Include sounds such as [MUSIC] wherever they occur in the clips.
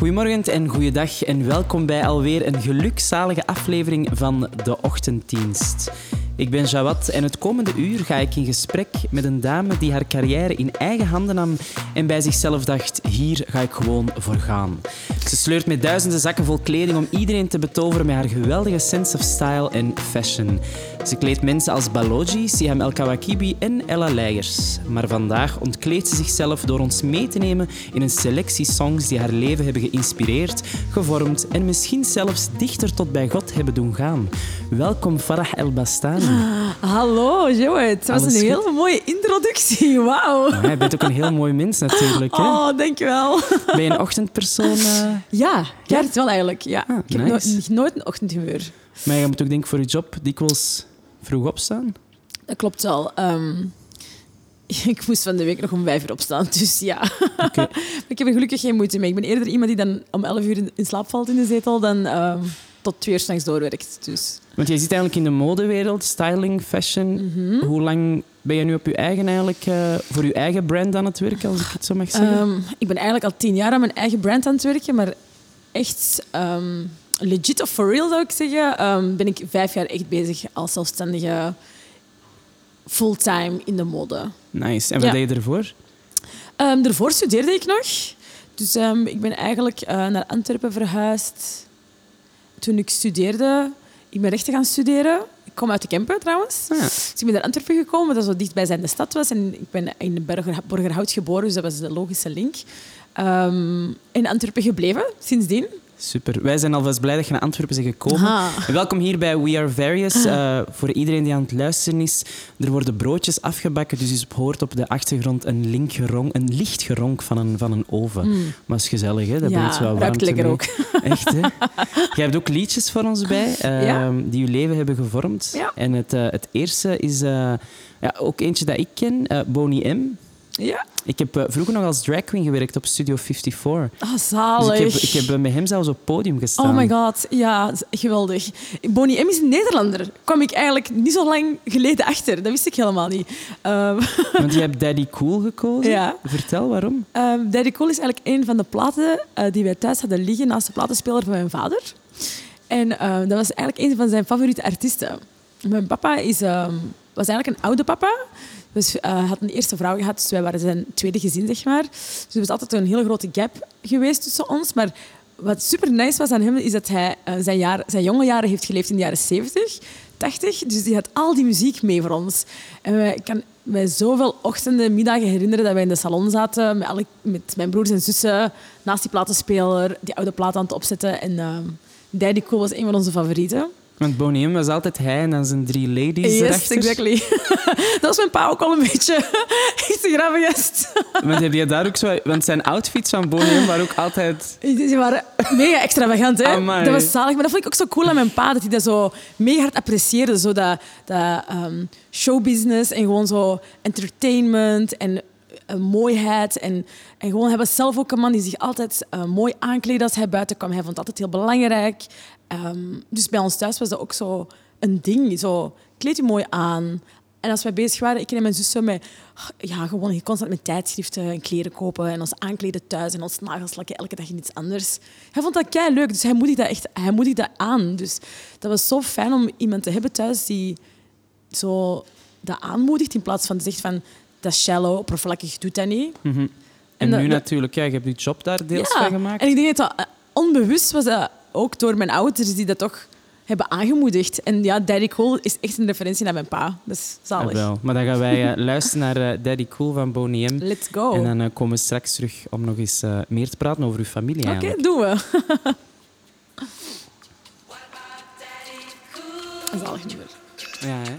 Goedemorgen en goeiedag en welkom bij alweer een gelukzalige aflevering van de Ochtenddienst. Ik ben Jawad en het komende uur ga ik in gesprek met een dame die haar carrière in eigen handen nam en bij zichzelf dacht, hier ga ik gewoon voor gaan. Ze sleurt met duizenden zakken vol kleding om iedereen te betoveren met haar geweldige sense of style en fashion. Ze kleedt mensen als Baloji, Siam El Kawakibi en Ella Leijers. Maar vandaag ontkleedt ze zichzelf door ons mee te nemen in een selectie songs die haar leven hebben geïnspireerd, gevormd en misschien zelfs dichter tot bij God hebben doen gaan. Welkom Farah El Bastani. Hallo, Joe. Het was Alles een goed? hele mooie introductie. Wauw. Ja, je bent ook een heel mooi mens natuurlijk. Hè? Oh, dankjewel. Ben je een ochtendpersoon? [LAUGHS] eh? Ja, ja, het is wel eigenlijk. Ja. Ah, ik heb nice. no- nooit een ochtendhumeur. Maar je moet ook denk ik voor je job dikwijls vroeg opstaan. Dat klopt wel. Ehm, [LAUGHS] ik moest van de week nog om vijf uur opstaan, dus ja. Oké. [LAUGHS] Maar ik heb er gelukkig geen moeite mee. Ik ben eerder iemand die dan om elf uur in, in slaap valt in de zetel dan ehm, tot twee uur s'nachts doorwerkt. Dus. Want jij zit eigenlijk in de modewereld, styling, fashion. Mhm. Hoe lang ben je nu op je eigen eigenlijk, eh, voor je eigen brand aan het werken, als ik het zo mag zeggen? Ehm, ik ben eigenlijk al tien jaar aan mijn eigen brand aan het werken, maar echt legit of for real zou ik zeggen, ehm, ben ik vijf jaar echt bezig als zelfstandige fulltime in de mode. nice. En wat ja. deed je ervoor? Ehm, daarvoor studeerde ik nog. Dus ehm, ik ben eigenlijk eh, naar Antwerpen verhuisd toen ik studeerde. Ik ben rechten gaan studeren. Ik kom uit de Kempen trouwens. Ah, ja. Dus ik ben naar Antwerpen gekomen, dat zo dichtbij zijn de stad was. En ik ben in Borger, Borgerhout geboren, dus dat was de logische link. Ehm, in Antwerpen gebleven, sindsdien. Super. Wij zijn alvast blij dat je naar Antwerpen bent gekomen. Aha. Welkom hier bij We Are Various. Eh, voor iedereen die aan het luisteren is, er worden broodjes afgebakken, dus je hoort op de achtergrond een, link geronk, een licht geronk van een, van een oven. Maar het is gezellig, hè? Dat Mm. Ja, brengt wel warmte lekker mee. ook. Echt, hè? [LAUGHS] Jij hebt ook liedjes voor ons bij, eh, Ja. die je leven hebben gevormd. Ja. En het, eh, het eerste is eh, ja, ook eentje dat ik ken, Bonnie M. Ja. Ik heb eh, vroeger nog als drag queen gewerkt op Studio 54. Ah, Dus zalig. ik heb, ik heb met hem zelfs op het podium gestaan. Oh my god, ja, geweldig. Bonnie M is een Nederlander. Kwam ik eigenlijk niet zo lang geleden achter. Dat wist ik helemaal niet. Ehm, [LAUGHS] Want je hebt Daddy Cool gekozen. Ja. Vertel waarom. Ehm, Daddy Cool is eigenlijk een van de platen eh, die wij thuis hadden liggen naast de platenspeler van mijn vader. En ehm, dat was eigenlijk een van zijn favoriete artiesten. Mijn papa is, was eigenlijk een oude papa. Dus hij had een eerste vrouw gehad, dus wij waren zijn tweede gezin, zeg maar. Dus er was altijd een hele grote gap geweest tussen ons. Maar wat super nice was aan hem, is dat hij eh, zijn, jaar, zijn jonge jaren heeft geleefd in de jaren 70, 80. Dus die had al die muziek mee voor ons. En wij, ik kan mij zoveel ochtenden, middagen herinneren dat wij in de salon zaten met, met mijn broers en zussen naast die platenspeler, die oude plaat aan het opzetten. En ehm Daddy Cool was een van onze favorieten. Want Bonnie M was altijd hij en dan zijn drie ladies Yes, erachter. exactly. [LAUGHS] dat was mijn pa ook al een beetje. [LAUGHS] Grappige gast. Want heb je daar ook zo... Want zijn outfits van Bonnie M waren ook altijd... Die waren mega extravagant, hè? Amai. Dat was zalig. Maar dat vond ik ook zo cool aan mijn pa, dat hij dat zo mega hard apprecieerde. Zo dat, dat ehm, showbusiness en gewoon zo entertainment en eh, mooiheid. En, en gewoon, hij was zelf ook een man die zich altijd eh, mooi aankleedde als hij buiten kwam. Hij vond dat altijd heel belangrijk. Ehm, dus bij ons thuis was dat ook zo een ding. Zo, kleed je mooi aan. En als wij bezig waren, ik en mijn zus, zo met, ja, gewoon constant met tijdschriften en kleren kopen en ons aankleden thuis en ons nagels lakken elke dag in iets anders. Hij vond dat kei leuk, dus hij moedigde dat echt hij moedigde dat aan. Dus dat was zo fijn om iemand te hebben thuis die zo dat aanmoedigt in plaats van zegt van dat is shallow, oppervlakkig, doet dat niet. En, En nu dat- natuurlijk, ja, je hebt je job daar deels Ja, van gemaakt. En ik denk dat dat eh, onbewust was dat ook door mijn ouders die dat toch hebben aangemoedigd. En ja, Daddy Cole is echt een referentie naar mijn pa. Dat is zalig. Ah, wel. Maar dan gaan wij eh, luisteren naar eh, Daddy Cool van Bonnie M. Let's go. En dan eh, komen we straks terug om nog eens eh, meer te praten over uw familie Oké, doen we. [LAUGHS] Zalig nummer. Ja, hè?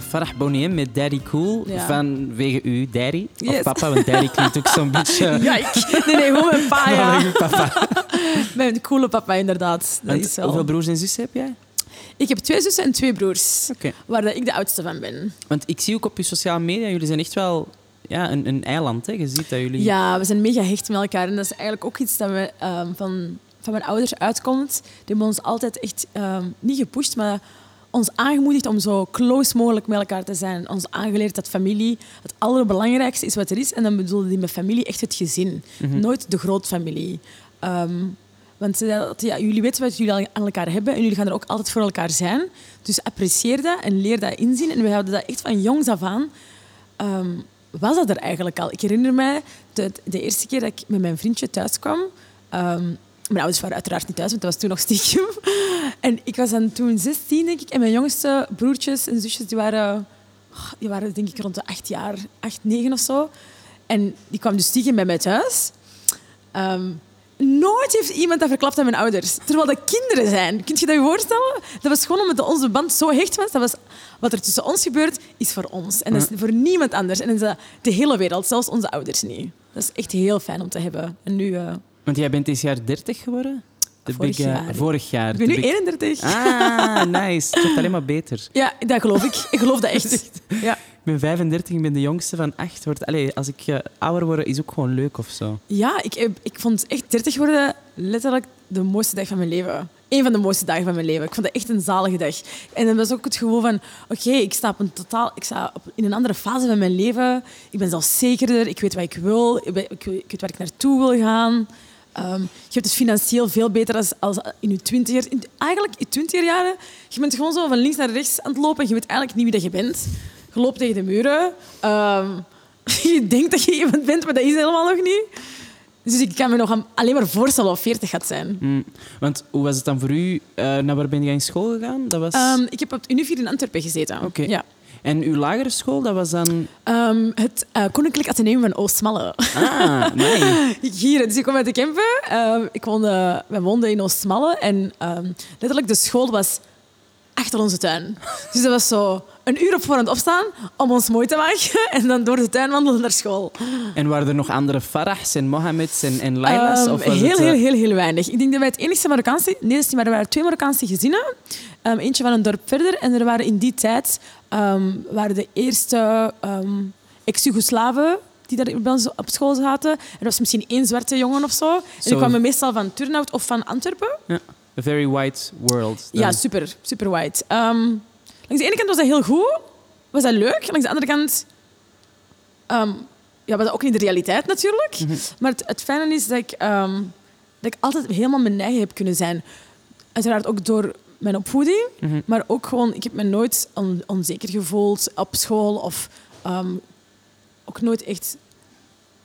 Ja, Farah Boniem met Daddy Cool. Ja. Vanwege u, Daddy. Of papa, want Daddy klinkt ook zo'n beetje... [LAUGHS] Ja, ik. Nee, nee, gewoon mijn pa, ja. Papa. [LAUGHS] Mijn coole papa, inderdaad. Dat is wel... Hoeveel broers en zussen heb jij? Ik heb twee zussen en twee broers, Oké. waar ik de oudste van ben. Want ik zie ook op je sociale media, jullie zijn echt wel ja, een, een eiland. Hè? Je ziet dat jullie... Ja, we zijn mega hecht met elkaar. En dat is eigenlijk ook iets dat we, ehm, van, van mijn ouders uitkomt. Die hebben ons altijd echt ehm, niet gepusht, maar ons aangemoedigd om zo close mogelijk met elkaar te zijn. Ons aangeleerd dat familie het allerbelangrijkste is wat er is. En dan bedoelde die met familie echt het gezin. Nooit de grootfamilie. Ehm want ze zei dat, ja, jullie weten wat jullie aan elkaar hebben en jullie gaan er ook altijd voor elkaar zijn. Dus apprecieer dat en leer dat inzien. En we hadden dat echt van jongs af aan ehm, was dat er eigenlijk al. Ik herinner mij de, de eerste keer dat ik met mijn vriendje thuis kwam. ehm, mijn ouders waren uiteraard niet thuis, want dat was toen nog stiekem. En ik was dan toen 16, denk ik. En mijn jongste broertjes en zusjes die waren, oh, die waren denk ik rond de acht jaar, acht, negen of zo. En die kwam dus stiekem bij mij thuis. Ehm, nooit heeft iemand dat verklapt aan mijn ouders. Terwijl dat kinderen zijn. Kun je dat je voorstellen? Dat was gewoon omdat onze band zo hecht was. Dat was wat er tussen ons gebeurt, is voor ons. En dat is voor niemand anders. En dat is de, de hele wereld, zelfs onze ouders niet. Dat is echt heel fijn om te hebben. En nu... eh, Want jij bent dit jaar 30 geworden? De Vorig big, eh, jaar. Vorig jaar. ik ben nu big- 31. Ah, [LAUGHS] nice. Het wordt alleen maar beter. Ja, dat geloof ik. Ik geloof dat echt. [LAUGHS] Ja. Ik ben 35, ik ben de jongste van acht. Wordt, als ik eh, ouder word, is ook gewoon leuk of zo. Ja, ik, ik vond echt 30 worden letterlijk de mooiste dag van mijn leven. Eén van de mooiste dagen van mijn leven. Ik vond het echt een zalige dag. En dan was ook het gevoel van... Oké, ik sta, op een totaal, ik sta op, in een andere fase van mijn leven. Ik ben zelfzekerder. Ik weet wat ik wil. Ik, ben- ik, weet- ik weet waar ik naartoe wil gaan. Ehm, je hebt het financieel veel beter als, als in je twintiger. In, eigenlijk, in twintiger jaren, je bent gewoon zo van links naar rechts aan het lopen en je weet eigenlijk niet wie dat je bent. Je loopt tegen de muren. Ehm, [LAUGHS] je denkt dat je iemand bent, maar dat is helemaal nog niet. Dus ik kan me nog alleen maar voorstellen of 40 gaat zijn. Mm. Want hoe was het dan voor u? Eh, naar waar ben jij in school gegaan? Dat was... Ehm, ik heb op het Univier in Antwerpen gezeten. Oké. Ja. En uw lagere school, dat was dan... Ehm, het eh, Koninklijk Atheneum van Oostmalle. Ah, nee. [LAUGHS] Hier, dus ik kom uit de Kempen. Ehm, ik woonde, wij woonden in Oostmalle en ehm, letterlijk de school was achter onze tuin. Dus dat was zo een uur op voorhand opstaan om ons mooi te maken en dan door de tuin wandelen naar school. En waren er nog andere Farahs en Mohammeds en, en Laila's? Of was heel, het, eh, heel, heel, heel weinig. Ik denk dat wij het enige Marokkaanse... Nee, dat is niet, maar er waren twee Marokkaanse gezinnen. Ehm, eentje van een dorp verder. En er waren in die tijd ehm, waren de eerste ex-Jugoslaven die daar bij ons op school zaten. Er was misschien één zwarte jongen of zo. En die kwamen meestal van Turnhout of van Antwerpen. Ja, a very white world. Ja, super. Super white. Ehm, langs de ene kant was dat heel goed. Was dat leuk. Langs de andere kant... ehm, ja, was dat ook niet de realiteit natuurlijk. Maar het, het fijne is dat ik, ehm, dat ik altijd helemaal mijn eigen heb kunnen zijn. Uiteraard ook door mijn opvoeding. Mhm. Maar ook gewoon... Ik heb me nooit on- onzeker gevoeld op school. Of ook nooit echt...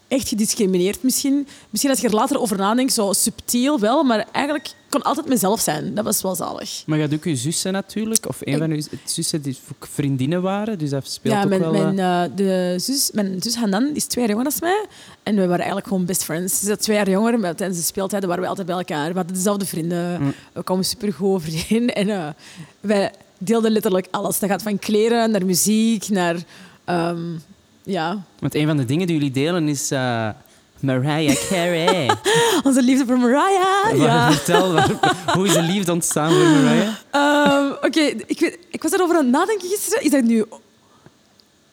Echt gediscrimineerd misschien. Misschien als je er later over nadenkt, zo subtiel wel. Maar eigenlijk kon altijd mezelf zijn. Dat was wel zalig. Maar je had ook je zussen natuurlijk, of een Ik- van je zussen die ook vriendinnen waren, dus dat speelt Ja, ook mijn, wel... mijn, eh, eh, de zus, mijn zus Hanan is twee jaar jonger dan mij. En we waren eigenlijk gewoon best friends. Ze is twee jaar jonger, maar tijdens de speeltijden waren we altijd bij elkaar. We hadden dezelfde vrienden. Mm. We kwamen supergoed overeen. En eh, wij deelden letterlijk alles. Dat gaat van kleren naar muziek, naar... ehm, ja, Want een van de dingen die jullie delen is eh, Mariah Carey. [LAUGHS] onze liefde voor Mariah. Ja. Vertel, hoe is de liefde ontstaan voor Mariah? Ehm, Oké, ik, ik was erover aan het nadenken gisteren. Is dat nu...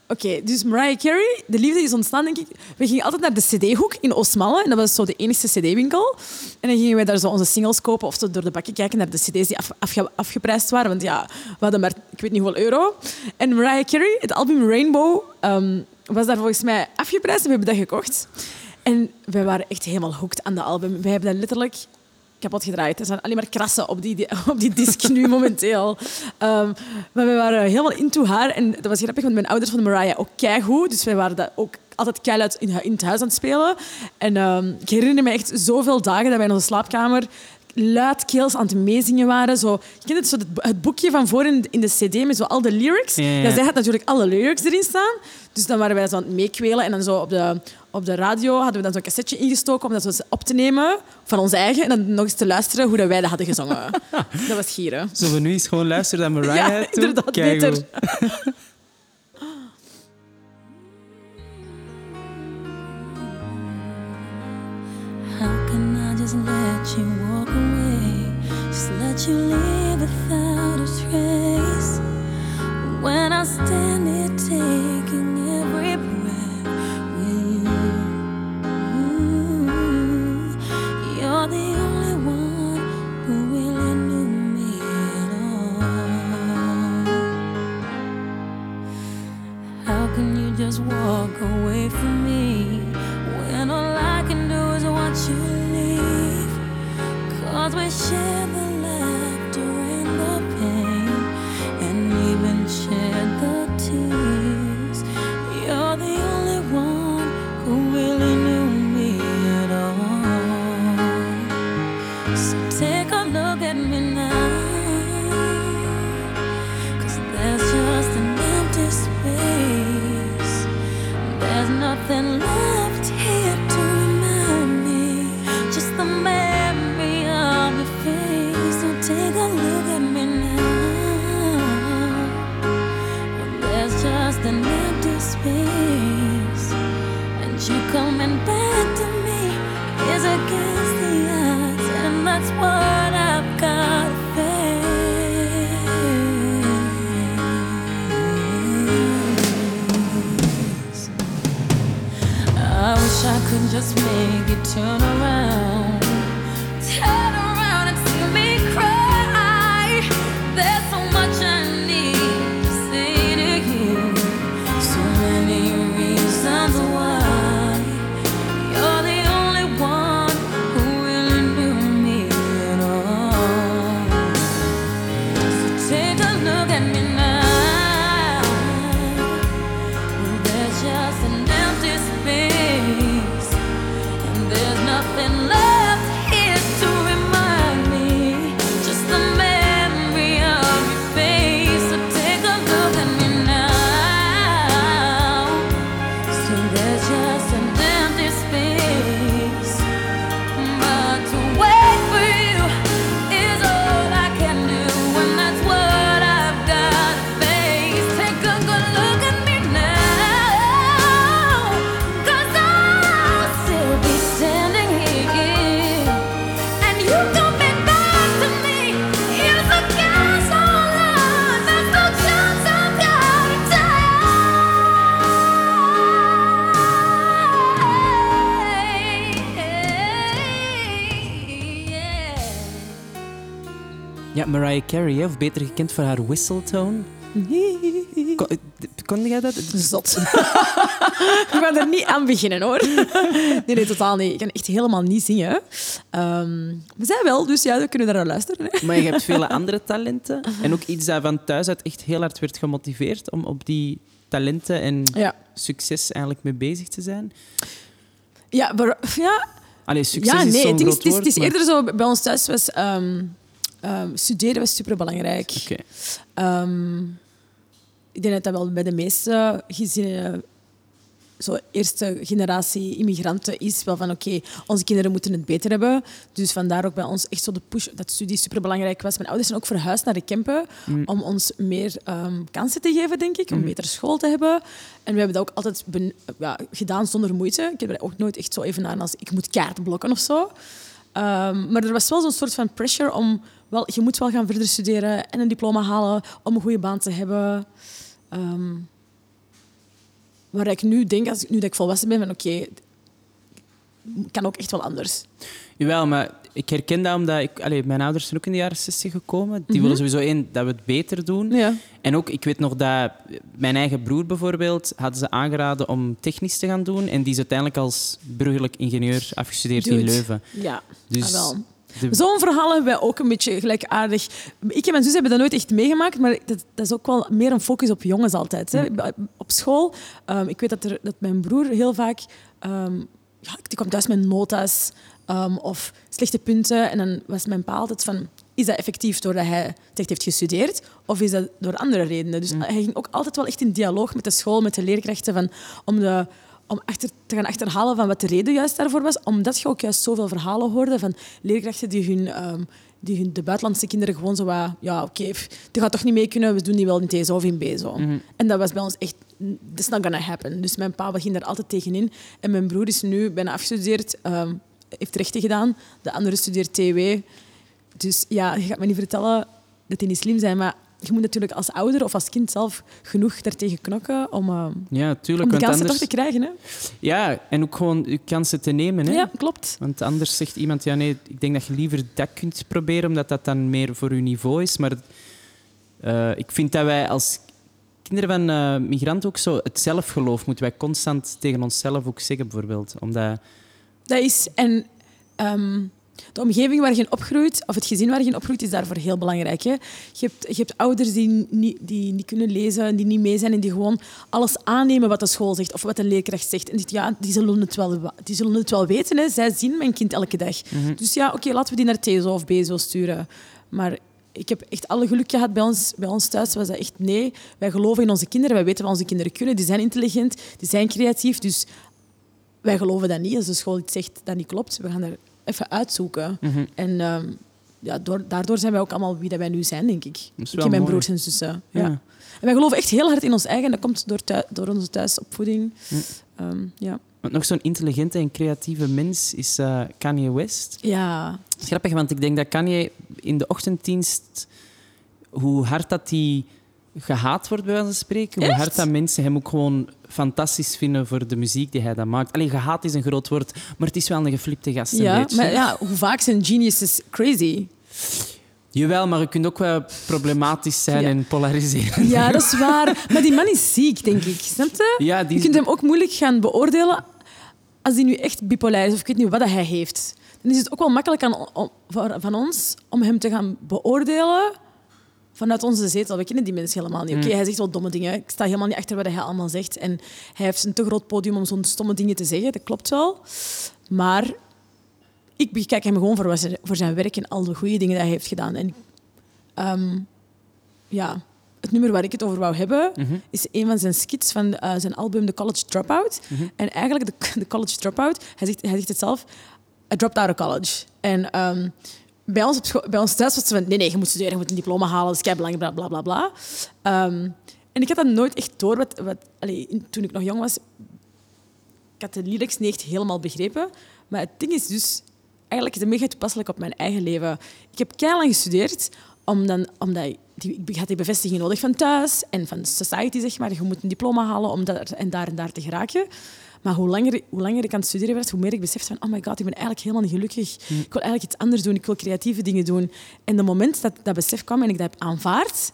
Oké, dus Mariah Carey, de liefde is ontstaan, denk ik. We gingen altijd naar de CD-hoek in Oostmalle. En dat was zo de enige CD-winkel. En dan gingen wij daar zo onze singles kopen of zo door de bakken kijken naar de CD's die af, afge- afgeprijsd waren. Want ja, we hadden maar, ik weet niet hoeveel euro. En Mariah Carey, het album Rainbow, ehm, was daar volgens mij afgeprijsd en we hebben dat gekocht. En wij waren echt helemaal hooked aan dat album. Wij hebben dat letterlijk kapot gedraaid. Er zijn alleen maar krassen op die, [LAUGHS] op die disc nu [LAUGHS] momenteel. Ehm, maar we waren helemaal into haar. En dat was grappig, want mijn ouders vonden Mariah ook keigoed. Dus wij waren dat ook altijd keihard in, in het huis aan het spelen. En ehm, ik herinner me echt zoveel dagen dat wij in onze slaapkamer luidkeels aan het meezingen waren. Zo, je kent het, zo het, het boekje van voor in, in de cd met zo al de lyrics. Ja, ja. zij had natuurlijk alle lyrics erin staan. Dus dan waren wij zo aan het meekwelen. En dan zo op de, op de radio hadden we dan zo'n cassetje ingestoken om dat zo op te nemen van ons eigen. En dan nog eens te luisteren hoe dat wij dat hadden gezongen. [LAUGHS] dat was gieren. Zullen we nu eens gewoon luisteren naar Mariah? [LAUGHS] Ja, toe? inderdaad, Keigoed. beter. [LAUGHS] How can I just let you? Just let you leave without a trace. When I stand here taking every breath with you, you're the only one who really knew me at all. How can you just walk away from me when all I can do is watch you? Cause we share the laughter and the pain, and even share the tears. You're the only one who really knew me at all. So take a look at me now. Cause there's just an empty space. There's nothing left 每个路 Carey, hè, of beter gekend voor haar whistle-tone. Kon, kon jij dat? Zot. Ik ga er niet aan beginnen, hoor. Nee, nee, totaal niet. Ik kan echt helemaal niet zingen. Ehm we zijn wel, dus ja, we kunnen daar naar luisteren. Hè. Maar je hebt vele andere talenten. En ook iets dat van thuis uit echt heel hard werd gemotiveerd om op die talenten en Ja. succes eigenlijk mee bezig te zijn. Ja, maar, ja, Allee, succes ja is nee, zo'n het is, groot het is, woord, het is maar- eerder zo, bij ons thuis was ehm, ehm, studeren was superbelangrijk. Oké. Ehm, ik denk dat dat wel bij de meeste gezinnen, zo eerste generatie immigranten, is wel van oké, onze kinderen moeten het beter hebben. Dus vandaar ook bij ons echt zo de push dat studie superbelangrijk was. Mijn ouders zijn ook verhuisd naar de Kempen om ons meer ehm, kansen te geven, denk ik, om een betere school te hebben. En we hebben dat ook altijd ja, gedaan zonder moeite. Ik heb er ook nooit echt zo even aan als ik moet kaarten blokken of zo. Ehm, maar er was wel zo'n soort van pressure om... Wel, je moet wel gaan verder studeren en een diploma halen om een goede baan te hebben. Ehm, waar ik nu denk, als ik, nu dat ik volwassen ben, van oké, kan ook echt wel anders. Jawel, maar ik herken dat omdat ik, allee, mijn ouders zijn ook in de jaren 60 gekomen. Die willen sowieso één dat we het beter doen. Ja. En ook, ik weet nog dat mijn eigen broer bijvoorbeeld hadden ze aangeraden om technisch te gaan doen. En die is uiteindelijk als burgerlijk ingenieur afgestudeerd in. Leuven. Ja, Dus ah. De- Zo'n verhaal hebben wij ook een beetje gelijkaardig. Ik en mijn zus hebben dat nooit echt meegemaakt, maar dat, dat is ook wel meer een focus op jongens altijd. Hè. Op school, ehm, ik weet dat, er, dat mijn broer heel vaak... ehm, ja, die kwam thuis met nota's ehm, of slechte punten. En dan was mijn pa altijd van... Is dat effectief doordat hij het echt heeft gestudeerd? Of is dat door andere redenen? Dus hij ging ook altijd wel echt in dialoog met de school, met de leerkrachten, van, om, de, om achter, te gaan achterhalen van wat de reden juist daarvoor was. Omdat je ook juist zoveel verhalen hoorde van leerkrachten die hun, ehm, die hun de buitenlandse kinderen gewoon zo wat... Ja, oké, die gaat toch niet mee kunnen, we doen die wel in deze of in B. Zo. En dat was bij ons echt... That's not gonna happen. Dus mijn pa ging daar altijd tegenin. En mijn broer is nu bijna afgestudeerd, ehm, heeft rechten gedaan. De andere studeert TW. Dus ja, je gaat me niet vertellen dat die niet slim zijn, maar je moet natuurlijk als ouder of als kind zelf genoeg daartegen knokken om, eh, Ja, om tuurlijk. die Want kansen anders, toch te krijgen. Hè? ja, en ook gewoon je kansen te nemen. Hè? Ja, klopt. Want anders zegt iemand, ja nee, ik denk dat je liever dat kunt proberen, omdat dat dan meer voor je niveau is. Maar eh, ik vind dat wij als kinderen van eh, migranten ook zo het zelfgeloof moeten wij constant tegen onszelf ook zeggen, bijvoorbeeld. Omdat, Dat is... En ehm, de omgeving waar je opgroeit, of het gezin waar je opgroeit, is daarvoor heel belangrijk. Hè? Je, hebt, je hebt ouders die niet, die niet kunnen lezen, die niet mee zijn en die gewoon alles aannemen wat de school zegt of wat de leerkracht zegt. En die, ja, die, zullen, het wel, die zullen het wel weten. Hè? Zij zien mijn kind elke dag. Dus ja, oké, laten we die naar TSO of BSO sturen. Maar ik heb echt alle geluk gehad bij ons, bij ons thuis. Was dat echt nee. Wij geloven in onze kinderen. Wij weten wat onze kinderen kunnen. Die zijn intelligent, die zijn creatief. Dus wij geloven dat niet. Als de school iets zegt dat niet klopt, we gaan daar even uitzoeken. En ehm, ja, door, daardoor zijn wij ook allemaal wie dat wij nu zijn, denk ik. Ik en mijn mooi. broers en zussen. Ja. Ja. En wij geloven echt heel hard in ons eigen. Dat komt door, door onze thuisopvoeding. Ehm, ja. want nog zo'n intelligente en creatieve mens is eh, Kanye West. ja, is grappig, want ik denk dat Kanye in de ochtenddienst, hoe hard dat hij gehaat wordt, bij wijze van spreken, hoe hard dat mensen hem ook gewoon fantastisch vinden voor de muziek die hij dan maakt. Alleen gehaat is een groot woord, maar het is wel een geflipte gast. een ja, beetje. maar ja, hoe vaak zijn geniuses crazy? Jawel, maar je kunt ook wel problematisch zijn Ja. en polariseren. Ja, dat is [LAUGHS] waar. Maar die man is ziek, denk ik. Snap je? Ja, die Je kunt hem ook moeilijk gaan beoordelen als hij nu echt bipolair is of ik weet niet wat dat hij heeft. Dan is het ook wel makkelijk aan, om- van ons om hem te gaan beoordelen vanuit onze zetel. We kennen die mensen helemaal niet. Oké, Mm. hij zegt wel domme dingen. Ik sta helemaal niet achter wat hij allemaal zegt. En hij heeft een te groot podium om zo'n stomme dingen te zeggen. Dat klopt wel. Maar ik bekijk hem gewoon voor, zijn- voor zijn werk en al de goede dingen die hij heeft gedaan. En ehm, ja, het nummer waar ik het over wou hebben, is een van zijn skits van eh, zijn album The College Dropout. En eigenlijk, de, [LAUGHS] de College Dropout, hij zegt, hij zegt het zelf, I dropped out of college. En ehm, bij, ons bij ons thuis was het van, nee, nee, je moet studeren, je moet een diploma halen, dat is kei belangrijk, bla, bla, bla. bla. Ehm, en ik had dat nooit echt door, wat, wat, allee, in- toen ik nog jong was. Ik had de lyrics niet echt helemaal begrepen. Maar het ding is dus, eigenlijk is het mega toepasselijk op mijn eigen leven. Ik heb lang gestudeerd, om dan, omdat die, ik had die bevestiging nodig van thuis en van society, zeg maar. Je moet een diploma halen om dat en daar en daar te geraken. Maar hoe langer, hoe langer ik aan het studeren werd, hoe meer ik besefte van, oh my god, ik ben eigenlijk helemaal niet gelukkig. Ik wil eigenlijk iets anders doen, ik wil creatieve dingen doen. En de moment dat dat besef kwam en ik dat heb aanvaard,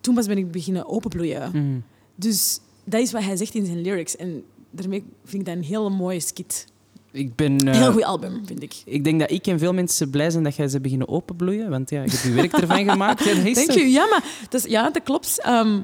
toen pas ben ik beginnen openbloeien. Dus dat is wat hij zegt in zijn lyrics. En daarmee vind ik dat een hele mooie skit. Ik ben... Een eh, heel goed album, vind ik. ik denk dat ik en veel mensen blij zijn dat jij ze beginnen openbloeien. Want ja, je hebt je werk ervan [LAUGHS] gemaakt. Ja, Dank je. Ja, maar dat, is- ja, dat klopt. Ehm,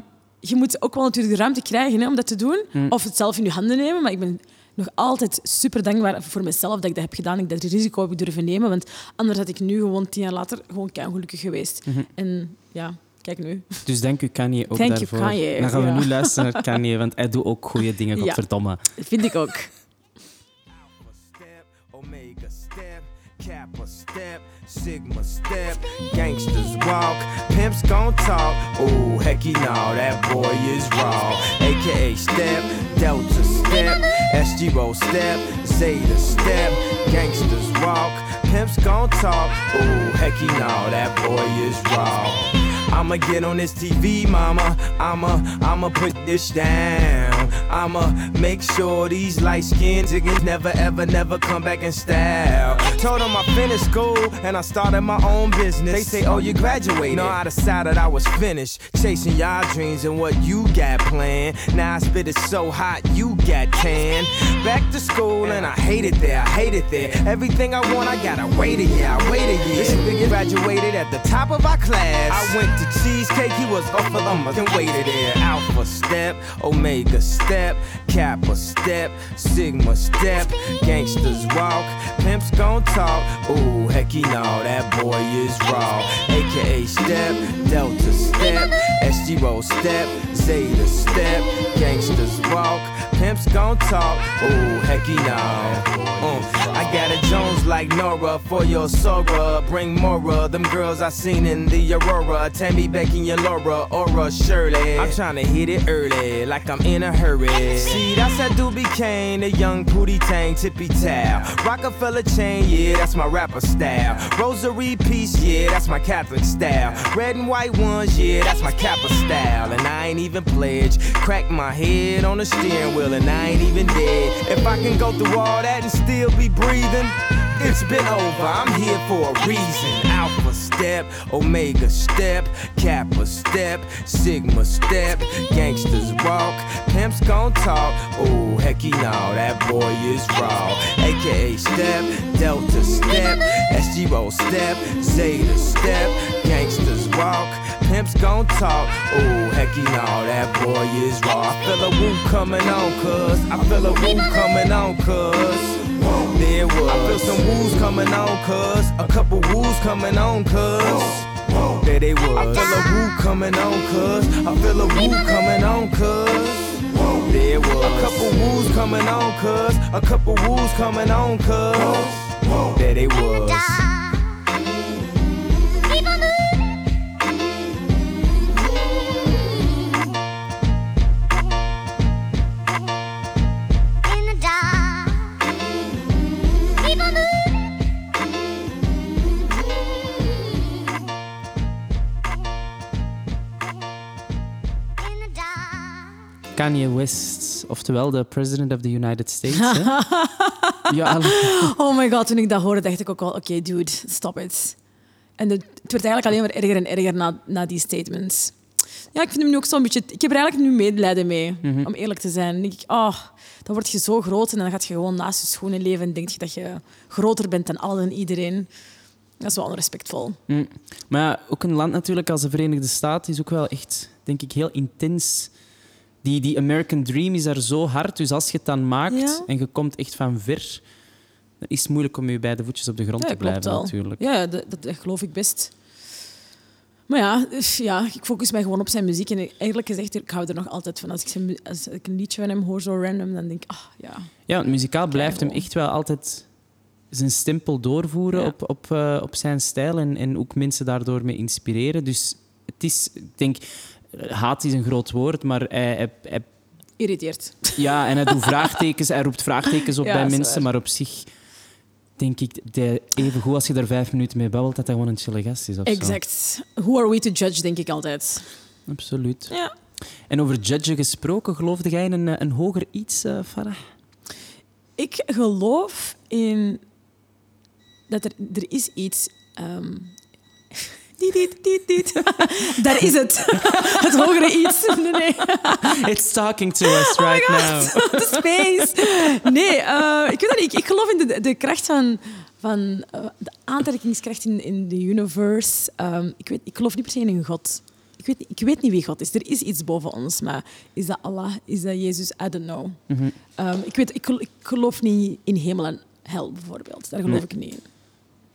je moet ook wel natuurlijk de ruimte krijgen hè, om dat te doen. Of het zelf in je handen nemen. Maar ik ben nog altijd super dankbaar voor mezelf dat ik dat heb gedaan. Ik dat risico heb durven nemen. Want anders had ik nu gewoon tien jaar later gewoon ongelukkig geweest. En ja, kijk nu. Dus dank u Kanye ook Thank daarvoor. Kanye, Dan gaan we ja. nu luisteren [LAUGHS] naar Kanye, want hij doet ook goede dingen, Ja. godverdomme. Dat vind ik ook. Sigma step, gangsters walk, pimps gon' talk. Ooh, hecky no, that boy is raw. AKA step, Delta step, SG roll step, Zeta step, gangsters walk, pimps gon' talk. Ooh, hecky no, that boy is raw. I'ma get on this TV, mama. I'ma, I'ma put this down. Down. I'ma make sure these light skinned niggas never, ever, never come back in style. Told them I finished school and I started my own business. They say, Oh, you graduated. No, I decided I was finished. Chasing y'all dreams and what you got planned. Now I spit it so hot, you got tan. Back to school and I hate it there, I hate it there. Everything I want, I gotta wait a year, I wait a year. This nigga graduated at the top of our class. I went to Cheesecake, he was off for the month and waited there. Alpha step, Omega step, Kappa step, Sigma step, gangsters walk, pimps gon' talk. Ooh, heck you know that boy is raw. AKA step, Delta step, SG roll step, Zeta step, gangsters walk, pimps gon' talk. Ooh, heck you know. Uh, I got a Jones like Nora for your Sora. Bring Mora, them girls I seen in the Aurora. Tammy, Becky, and your Laura, Aura, Shirley. I'm tryna hit it early, like I'm in a hurry. See, that's that Doobie Kane, the young Pootie Tang, tippy towel. Rockefeller chain, yeah, that's my rapper style. Rosary piece, yeah, that's my Catholic style. Red and white ones, yeah, that's my Kappa style. And I ain't even pledged. Crack my head on the steering wheel, and I ain't even dead. If I can go through all that and still be breathing. It's been over, I'm here for a reason. Alpha step, Omega step, Kappa step, Sigma step, gangsters walk, pimps gon' talk. Ooh, hecky know, that boy is raw. AKA step, Delta step, SG roll step, Zeta step, gangsters walk, pimps gon' talk. Ooh, heck you know, that boy is raw. I feel a woo coming on, cuz. I feel a woo coming on, cuz. There was. I feel some woos coming on, cuz. A couple woos coming on, cuz. There they was. I feel a woo coming on, cuz. I feel a woo coming on, cuz. There was. A couple woos coming on, cuz. A couple woos coming on, cuz. There they was. Kanye West, oftewel de president of the United States. hè? [LAUGHS] ja, Oh my god, toen ik dat hoorde, dacht ik ook al, oké, dude, stop it. En het, het werd eigenlijk alleen maar erger en erger na, na die statements. Ja, ik vind hem nu ook zo'n beetje... Ik heb er eigenlijk nu medelijden mee, om eerlijk te zijn. Dan denk ik, oh, dan word je zo groot en dan gaat je gewoon naast je schoenen leven en denk je dat je groter bent dan alles en iedereen. Dat is wel onrespectvol. Mm. Maar ja, ook een land natuurlijk als de Verenigde Staten is ook wel echt, denk ik, heel intens. Die, die American Dream is daar zo hard. Dus als je het dan maakt Ja. en je komt echt van ver, dan is het moeilijk om je beide voetjes op de grond Ja, te blijven, natuurlijk. Ja, dat, dat, dat geloof ik best. Maar ja, dus ja, ik focus mij gewoon op zijn muziek. En eigenlijk gezegd, ik hou er nog altijd van. Als ik, zijn, als ik een liedje van hem hoor, zo random, dan denk ik, ah ja. Ja, want muzikaal blijft hem echt wel altijd zijn stempel doorvoeren Ja. op, op, eh, op zijn stijl en, en ook mensen daardoor mee inspireren. Dus het is, ik denk, haat is een groot woord, maar hij, hij, hij- Irriteert. ja, en hij doet [LAUGHS] vraagtekens, hij roept vraagtekens op Ja, bij mensen, maar op zich denk ik, even goed als je daar vijf minuten mee babbelt, dat hij gewoon een chille gast is. Of zo. Exact. Who are we to judge, denk ik altijd. Absoluut. Ja. En over judgen gesproken, geloofde jij in een, eh, een hoger iets, eh Farah? Ik geloof in dat er, er is iets. ehm Dit, dit, dit. Daar is het. [LAUGHS] Het hogere iets. [LAUGHS] Nee, nee. It's talking to us Oh right now. [LAUGHS] De space. Nee, eh, ik weet dat niet. Ik, ik geloof in de, de kracht van, van eh, de aantrekkingskracht in, in de universe. Ehm, ik, weet, ik geloof niet per se in een God. Ik weet, niet- ik weet niet wie God is. Er is iets boven ons, maar is dat Allah? Is dat Jezus? I don't know. Ehm, ik, weet, ik, ik geloof niet in hemel en hel, bijvoorbeeld. Daar geloof Nee. ik niet in.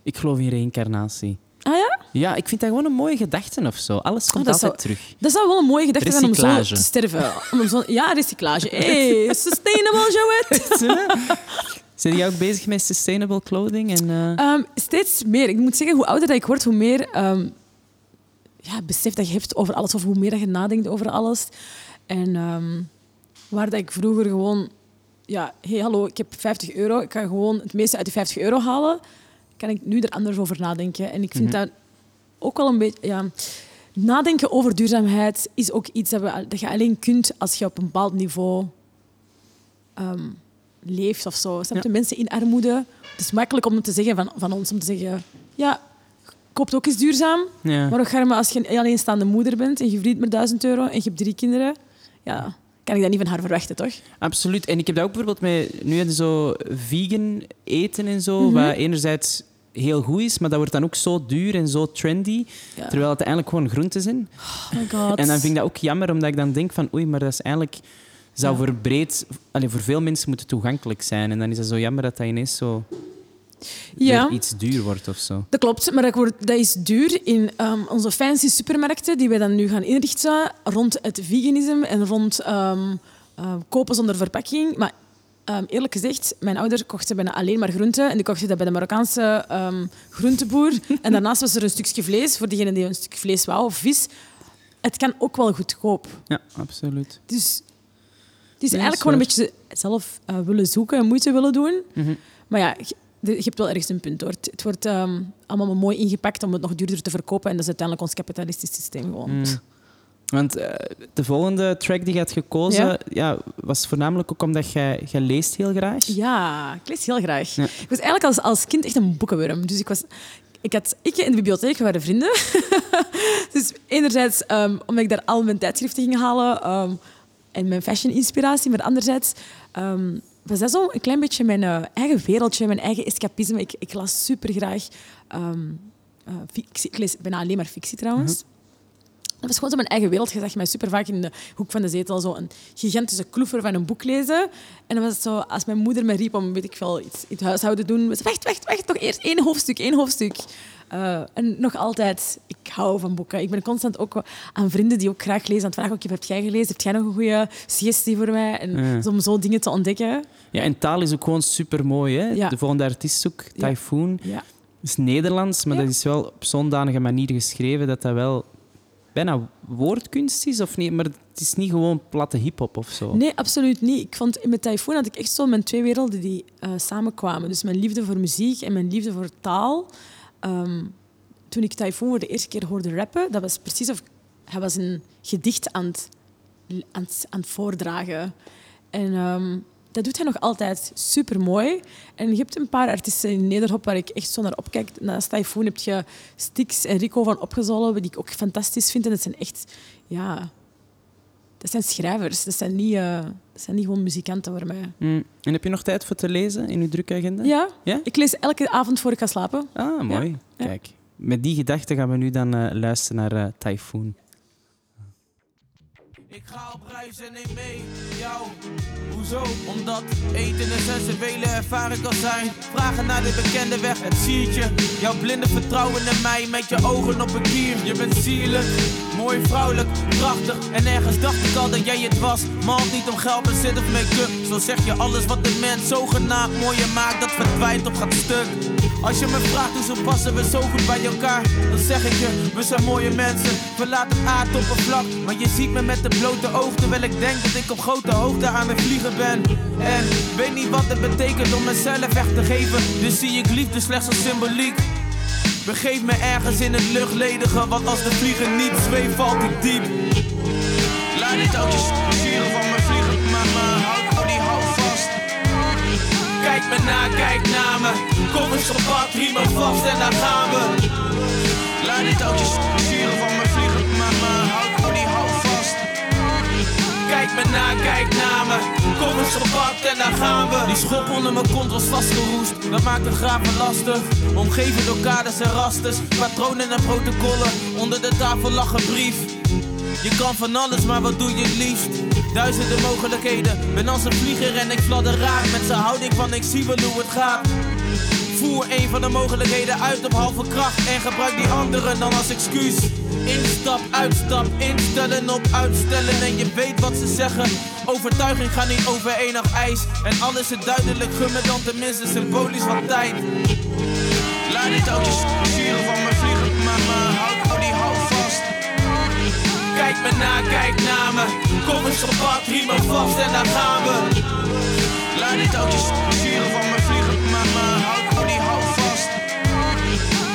Ik geloof in reïncarnatie. Ah ja? Ja, ik vind dat gewoon een mooie gedachte of zo. Alles komt Oh, dat altijd zou- terug. Dat zou wel een mooie gedachte zijn om zo te sterven. Om zo, ja, recyclage. [LAUGHS] Hey, sustainable, Joët. [LAUGHS] Zijn jij ook bezig met sustainable clothing? En, eh, Ehm, steeds meer. Ik moet zeggen, hoe ouder dat ik word, hoe meer ehm, ja, besef dat je hebt over alles. Of hoe meer dat je nadenkt over alles. En ehm, waar dat ik vroeger gewoon... Ja, hey, hallo, ik heb 50 euro. Ik ga gewoon het meeste uit die 50 euro halen. Kan ik nu er anders over nadenken. En ik vind dat ook wel een beetje... Ja, nadenken over duurzaamheid is ook iets dat, we, dat je alleen kunt als je op een bepaald niveau ehm, leeft of zo. Snap je? Mensen in armoede. Het is makkelijk om te zeggen van, van ons om te zeggen: ja, koopt ook eens duurzaam. Ja. Maar ook als je een alleenstaande moeder bent en je verdient maar 1000 euro en je hebt drie kinderen, ja, kan ik dat niet van haar verwachten, toch? Absoluut. En ik heb dat ook bijvoorbeeld met nu en zo vegan eten en zo, Mhm. wat enerzijds heel goed is, maar dat wordt dan ook zo duur en zo trendy, Ja. terwijl het eigenlijk gewoon groenten zijn. Oh my god. En dan vind ik dat ook jammer, omdat ik dan denk van oei, maar dat is eigenlijk zou Ja. voor breed, allee, voor veel mensen moeten toegankelijk zijn. En dan is het zo jammer dat dat ineens zo Ja. iets duur wordt of zo. Dat klopt, maar dat, wordt, dat is duur in ehm, onze fancy supermarkten die wij dan nu gaan inrichten rond het veganisme en rond ehm, eh, kopen zonder verpakking. Maar ehm, eerlijk gezegd, mijn ouders kochten bijna alleen maar groenten en die kochten dat bij de Marokkaanse ehm, groenteboer. [LAUGHS] en daarnaast was er een stukje vlees voor diegene die een stuk vlees wou of vis. Het kan ook wel goedkoop. Ja, absoluut. Dus het is Nee, eigenlijk gewoon een beetje zelf eh, willen zoeken en moeite willen doen. Mhm. Maar ja, de- je hebt wel ergens een punt hoor. Het, het wordt ehm, allemaal mooi ingepakt om het nog duurder te verkopen. En dat is uiteindelijk ons kapitalistisch systeem gewoon. Mm. Want eh, de volgende track die je had gekozen, Ja. ja. was voornamelijk ook omdat jij, jij leest heel graag. Ja, ik lees heel graag. Ja. Ik was eigenlijk als, als kind echt een boekenworm. Dus ik was... Ik had ik in de bibliotheek, we waren vrienden. [LAUGHS] dus enerzijds ehm, omdat ik daar al mijn tijdschriften ging halen ehm, en mijn fashion-inspiratie, maar anderzijds was dat zo een klein beetje mijn eh, eigen wereldje, mijn eigen escapisme. Ik, ik las super graag. ik lees bijna alleen maar fictie trouwens. Dat was gewoon zo mijn eigen wereld. Je zag mij super vaak in de hoek van de zetel zo een gigantische kloefer van een boek lezen. En dan was het zo, als mijn moeder me riep om weet ik veel, iets in het huishouden te doen, was het, wacht, wacht, wacht, nog eerst één hoofdstuk, één hoofdstuk. Eh, en nog altijd, ik hou van boeken. Ik ben constant ook aan vrienden die ook graag lezen aan het vragen, ook, heb jij gelezen? Heb jij nog een goede suggestie voor mij? En Ja. om zo dingen te ontdekken. Ja, en taal is ook gewoon super mooi. Hè? Ja. De volgende artiest ook, Typhoon, Ja. is Nederlands, maar dat is wel op zo'n danige manier geschreven dat dat wel bijna woordkunst is, of niet? Maar het is niet gewoon platte hip-hop of zo. Nee, absoluut niet. Ik vond met Typhoon had ik echt zo mijn twee werelden die eh, samenkwamen. Dus mijn liefde voor muziek en mijn liefde voor taal. Ehm, toen ik Typhoon voor de eerste keer hoorde rappen, dat was precies of hij was een gedicht aan het, aan het, aan voordragen. En ehm, dat doet hij nog altijd super mooi. En je hebt een paar artiesten in Nederhop waar ik echt zo naar opkijk. Naast Typhoon heb je Stix en Rico van Opgezollen, die ik ook fantastisch vind. En dat zijn echt, ja, dat zijn schrijvers. Dat zijn niet, eh, dat zijn niet gewoon muzikanten voor mij. Mm. En heb je nog tijd voor te lezen in je drukke agenda? Ja, Ja? ik lees elke avond voor ik ga slapen. Ah, mooi. Ja. Kijk, met die gedachte gaan we nu dan eh, luisteren naar eh, Typhoon. Ik ga op reis en neem mee jou. Hoezo? Omdat eten een sensuele ervaring kan zijn. Vragen naar de bekende weg, het siertje. Jouw blinde vertrouwen in mij met je ogen op een kier. Je bent sierlijk, mooi vrouwelijk, prachtig. En ergens dacht ik al dat jij het was. Malt niet om geld, maar zit of make-up. Zo zeg je alles wat de mens zogenaamd mooier maakt, dat verdwijnt of gaat stuk. Als je me vraagt hoezo passen we zo goed bij elkaar, dan zeg ik je, we zijn mooie mensen. Verlaat het aardoppervlak, maar je ziet me met de blote oog. Terwijl ik denk dat ik op grote hoogte aan het vliegen ben. En weet niet wat het betekent om mezelf echt te geven. Dus zie ik liefde slechts als symboliek. Begeef me ergens in het luchtledige, want als de vlieger niet zweeft, valt ik diep. Laat dit touwtjes Kijk me na, kijk naar me. Kom eens gepakt, riemen vast en daar gaan we. Laat dit touwtjes sieren van me vliegen, maar me houd die hou vast. Kijk me na, kijk naar me. Kom eens gepakt en daar gaan we. Die schop onder mijn kont was vastgeroest. Dat maakt het graven lastig. Omgeven door kaders en rasters. Patronen en protocollen. Onder de tafel lag een brief. Je kan van alles, maar wat doe je het liefst? Duizenden mogelijkheden. Ben als een vlieger en ik fladder raar. Met zijn houding van ik zie wel hoe het gaat. Voer een van de mogelijkheden uit op halve kracht en gebruik die andere dan als excuus. Instap, uitstap, instellen op uitstellen en je weet wat ze zeggen. Overtuiging gaat niet over enig ijs en alles is duidelijk, gun me dan tenminste symbolisch wat tijd. Laat die touwtjes sieren Kijk me na, kijk naar me, kom eens gepakt, riemen vast en daar gaan we. Laat die touwtjes sieren van me vliegen, maar me houd die hou vast.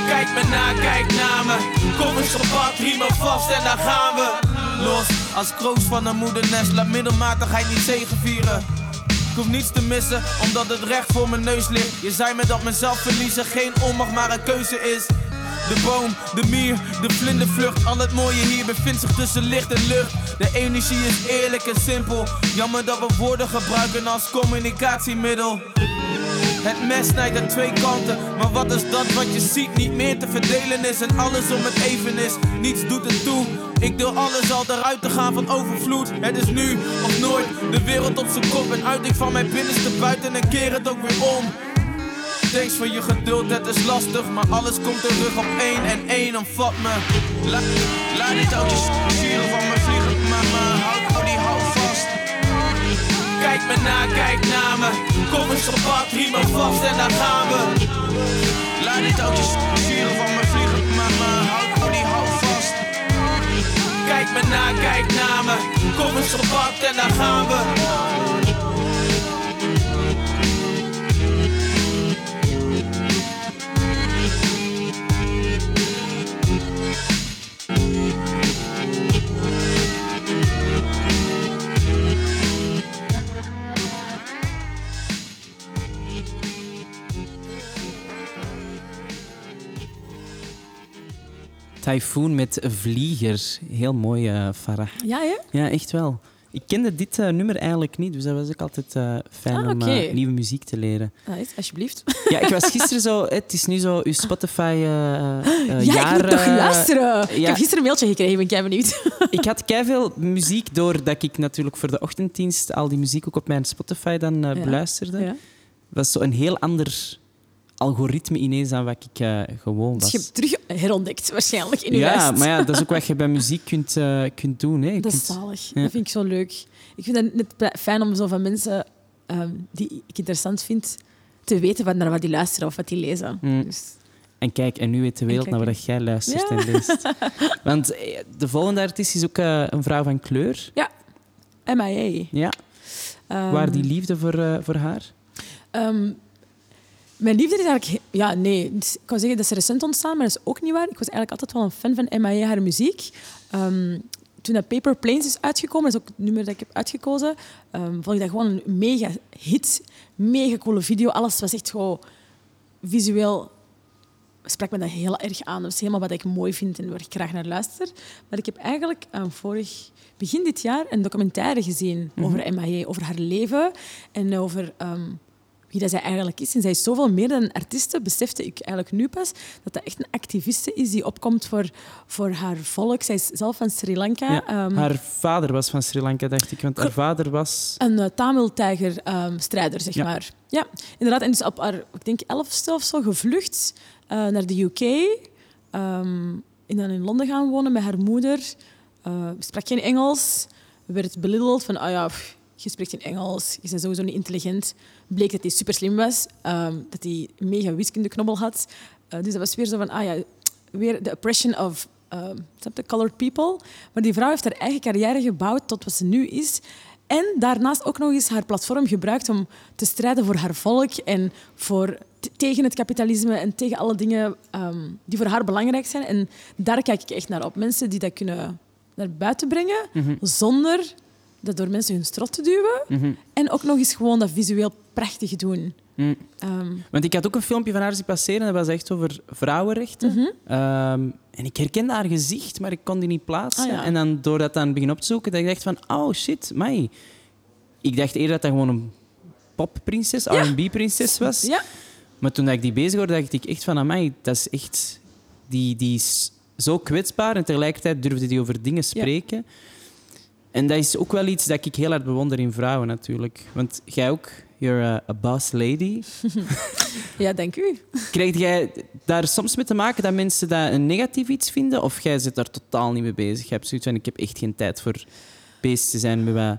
Kijk me na, kijk naar me. Kom eens gepakt, riemen vast en daar gaan we. Los, als kroos van een moedernest, laat middelmatigheid niet zegevieren. Ik hoef niets te missen, omdat het recht voor mijn neus ligt. Je zei me dat mezelf verliezen geen onmacht, maar een keuze is. De boom, de mier, de vlindervlucht. Al het mooie hier bevindt zich tussen licht en lucht. De energie is eerlijk en simpel. Jammer dat we woorden gebruiken als communicatiemiddel. Het mes snijdt aan twee kanten. Maar wat is dat wat je ziet? Niet meer te verdelen is en alles om het even is. Niets doet het toe. Ik deel alles al eruit te gaan van overvloed. Het is nu of nooit. De wereld op zijn kop en uiting van mijn binnenste buiten en keer het ook weer om. Thanks voor je geduld, het is lastig, maar alles komt terug op één en één omvat me. La, laat touwtjes sturen van me vliegen, maar me houd die hou vast. Kijk me na, kijk naar me. Kom eens gepakt, riemen vast en daar gaan we. Laat die touwtjes sturen van me vliegen, maar me houd die hou vast. Kijk me na, kijk naar me. Kom eens gepakt en daar gaan we. Typhoon met Vlieger. Heel mooi, eh Farah. Ja, hè? Ja, echt wel. Ik kende dit eh, nummer eigenlijk niet, dus dat was ook altijd eh, fijn Ah, om nieuwe muziek te leren. Alsjeblieft. Ja, ik was [LAUGHS] gisteren zo... Het is nu zo uw Spotify ja, jaar... ik moet eh, luisteren. Ik heb gisteren een mailtje gekregen, ik ben kei benieuwd. [LAUGHS] Ik had veel muziek doordat ik natuurlijk voor de ochtenddienst al die muziek ook op mijn Spotify dan Ja. beluisterde. Ja. Was zo een heel ander algoritme ineens dan wat ik eh, gewoon Dus was. je hebt terug herontdekt, waarschijnlijk, in je ja, maar ja, dat is ook wat je bij [LAUGHS] muziek kunt, eh, kunt doen. Hè. Je Dat is zalig. Ja. Dat vind ik zo leuk. Ik vind het net fijn om zo van mensen ehm, die ik interessant vind, te weten wat naar wat die luisteren of wat die lezen. Mm. Dus, En kijk, en nu weet de wereld naar wat jij luistert Ja. en leest. [LAUGHS] Want eh, de volgende artiest is ook een vrouw van kleur. MIA. Ja. Ehm, Waar die liefde voor, voor haar? ehm, mijn liefde is eigenlijk... Ja, nee. Dus ik kan zeggen, dat is recent ontstaan, maar dat is ook niet waar. Ik was eigenlijk altijd wel een fan van MIA, haar muziek. Ehm, toen dat Paper Planes is uitgekomen, dat is ook het nummer dat ik heb uitgekozen, ehm, vond ik dat gewoon een mega hit. Mega coole video. Alles was echt gewoon visueel sprak me dat heel erg aan. Dat is helemaal wat ik mooi vind en waar ik graag naar luister. Maar ik heb eigenlijk eh, vorig, begin dit jaar een documentaire gezien over MIA, over haar leven en over ehm, wie dat zij eigenlijk is. En zij is zoveel meer dan een artieste, besefte ik eigenlijk nu pas, dat dat echt een activiste is die opkomt voor, voor haar volk. Zij is zelf van Sri Lanka. Ja, ehm, haar vader was van Sri Lanka, dacht ik. Want haar vader was... een uh, Tamil-tijger-strijder, zeg Ja. maar. Ja, inderdaad. En dus op haar, ik denk, elfste of zo, gevlucht eh, naar de UK. ehm, en dan in Londen gaan wonen met haar moeder. Eh sprak geen Engels. Werd belitteld van, ah ja, pff, je spreekt geen Engels. Je bent sowieso niet intelligent. Bleek dat hij super slim was. ehm, dat hij een mega wiskundeknobbel had. Eh, dus dat was weer zo van, ah ja, weer de oppression of ehm, snap je, colored people. Maar die vrouw heeft haar eigen carrière gebouwd tot wat ze nu is. En daarnaast ook nog eens haar platform gebruikt om te strijden voor haar volk en voor, tegen het kapitalisme en tegen alle dingen ehm, die voor haar belangrijk zijn. En daar kijk ik echt naar op. Mensen die dat kunnen naar buiten brengen zonder dat door mensen hun strot te duwen. En ook nog eens gewoon dat visueel prachtig doen. Mm. Ehm, Want ik had ook een filmpje van haar zien passeren. Dat was echt over vrouwenrechten. Mhm. Ehm, en ik herkende haar gezicht, maar ik kon die niet plaatsen. Ah, ja. En dan door dat dan begin op te zoeken, dat ik dacht van... Oh, shit, mij. Ik dacht eerder dat dat gewoon een popprinses, Ja. R&B-prinses was. ja, Maar toen ik die bezig hoorde, dacht ik echt van... Amai, dat is echt... Die, die is zo kwetsbaar en tegelijkertijd durfde die over dingen spreken. En dat is ook wel iets dat ik heel hard bewonder in vrouwen natuurlijk. Want jij ook, you're a, a boss lady. [LAUGHS] ja, dank u. Krijg jij daar soms mee te maken dat mensen dat een negatief iets vinden? Of jij zit daar totaal niet mee bezig? Je hebt zoiets van, ik heb echt geen tijd voor bezig te zijn met wat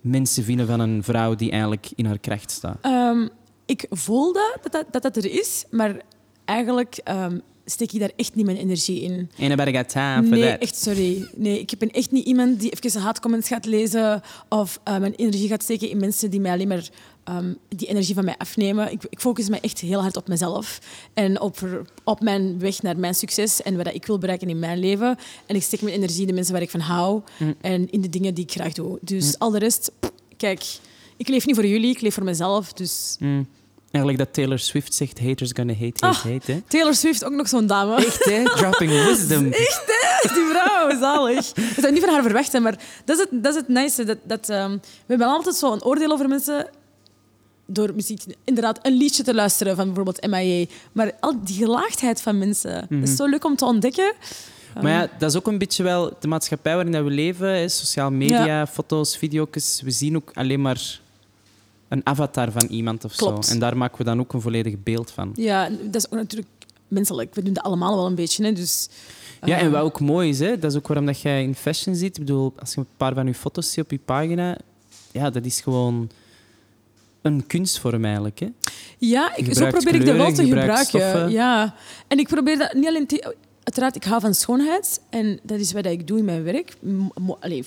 mensen vinden van een vrouw die eigenlijk in haar kracht staat. Ehm, ik voel dat, dat, dat, dat dat er is, maar eigenlijk ehm, steek ik daar echt niet mijn energie in. Ain't nobody got time for Nee, that. echt sorry. Nee, ik ben echt niet iemand die even haatcomments gaat lezen of eh, mijn energie gaat steken in mensen die mij alleen maar ehm, die energie van mij afnemen. Ik, ik focus me echt heel hard op mezelf en op, op mijn weg naar mijn succes en wat ik wil bereiken in mijn leven. En ik steek mijn energie in de mensen waar ik van hou Mm. en in de dingen die ik graag doe. Dus al de rest, pff, kijk, ik leef niet voor jullie, ik leef voor mezelf. Dus Mm. Eigenlijk dat Taylor Swift zegt, haters gonna hate, hate, Ah. hate. Hè? Taylor Swift, ook nog zo'n dame. Echt, hè? [LAUGHS] Dropping wisdom. Echt, hè? Die vrouw, zalig. Zou ik niet van haar verwachten, maar dat is het, dat is het nice. Dat, dat, ehm, we hebben altijd zo een oordeel over mensen door muziek, inderdaad, een liedje te luisteren van bijvoorbeeld MIA. Maar al die gelaagdheid van mensen, dat is zo leuk om te ontdekken. Maar ja, dat is ook een beetje wel de maatschappij waarin we leven. Hè. Sociaal media, foto's, video's. We zien ook alleen maar een avatar van iemand of Klopt. zo. En daar maken we dan ook een volledig beeld van. Ja, dat is ook natuurlijk menselijk. We doen dat allemaal wel een beetje. Hè, dus, Ja, en eh, wat ook mooi is, hè, dat is ook waarom dat jij in fashion ziet. Ik bedoel, als je een paar van je foto's ziet op je pagina, ja, dat is gewoon een kunstvorm eigenlijk. Hè. Ja, ik, zo probeer ik dat wel te gebruiken. stoffen. Ja. En ik probeer dat niet alleen... te- uiteraard, ik hou van schoonheid. En dat is wat ik doe in mijn werk. Allee,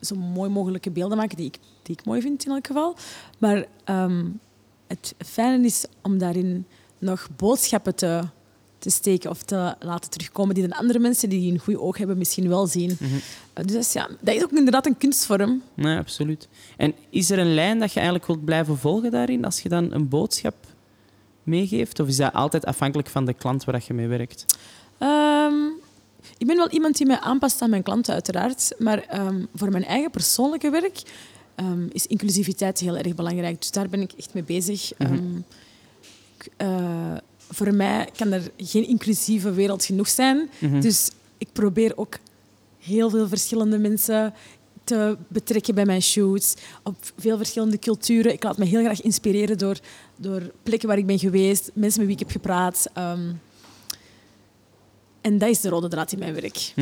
zo mooi mogelijke beelden maken die ik, die ik mooi vind in elk geval. Maar ehm, het fijne is om daarin nog boodschappen te, te steken of te laten terugkomen die de andere mensen die een goed oog hebben misschien wel zien. Mhm. Eh, Dus dat is, ja, dat is ook inderdaad een kunstvorm. Nee, absoluut. En is er een lijn dat je eigenlijk wilt blijven volgen daarin, als je dan een boodschap meegeeft? Of is dat altijd afhankelijk van de klant waar je mee werkt? Ehm, ik ben wel iemand die mij aanpast aan mijn klanten, uiteraard. Maar ehm, voor mijn eigen persoonlijke werk ehm, is inclusiviteit heel erg belangrijk. Dus daar ben ik echt mee bezig. Mhm. Ehm, ik, eh, voor mij kan er geen inclusieve wereld genoeg zijn. Mhm. Dus ik probeer ook heel veel verschillende mensen te betrekken bij mijn shoots. Op veel verschillende culturen. Ik laat me heel graag inspireren door, door plekken waar ik ben geweest, mensen met wie ik heb gepraat. En dat is de rode draad in mijn werk.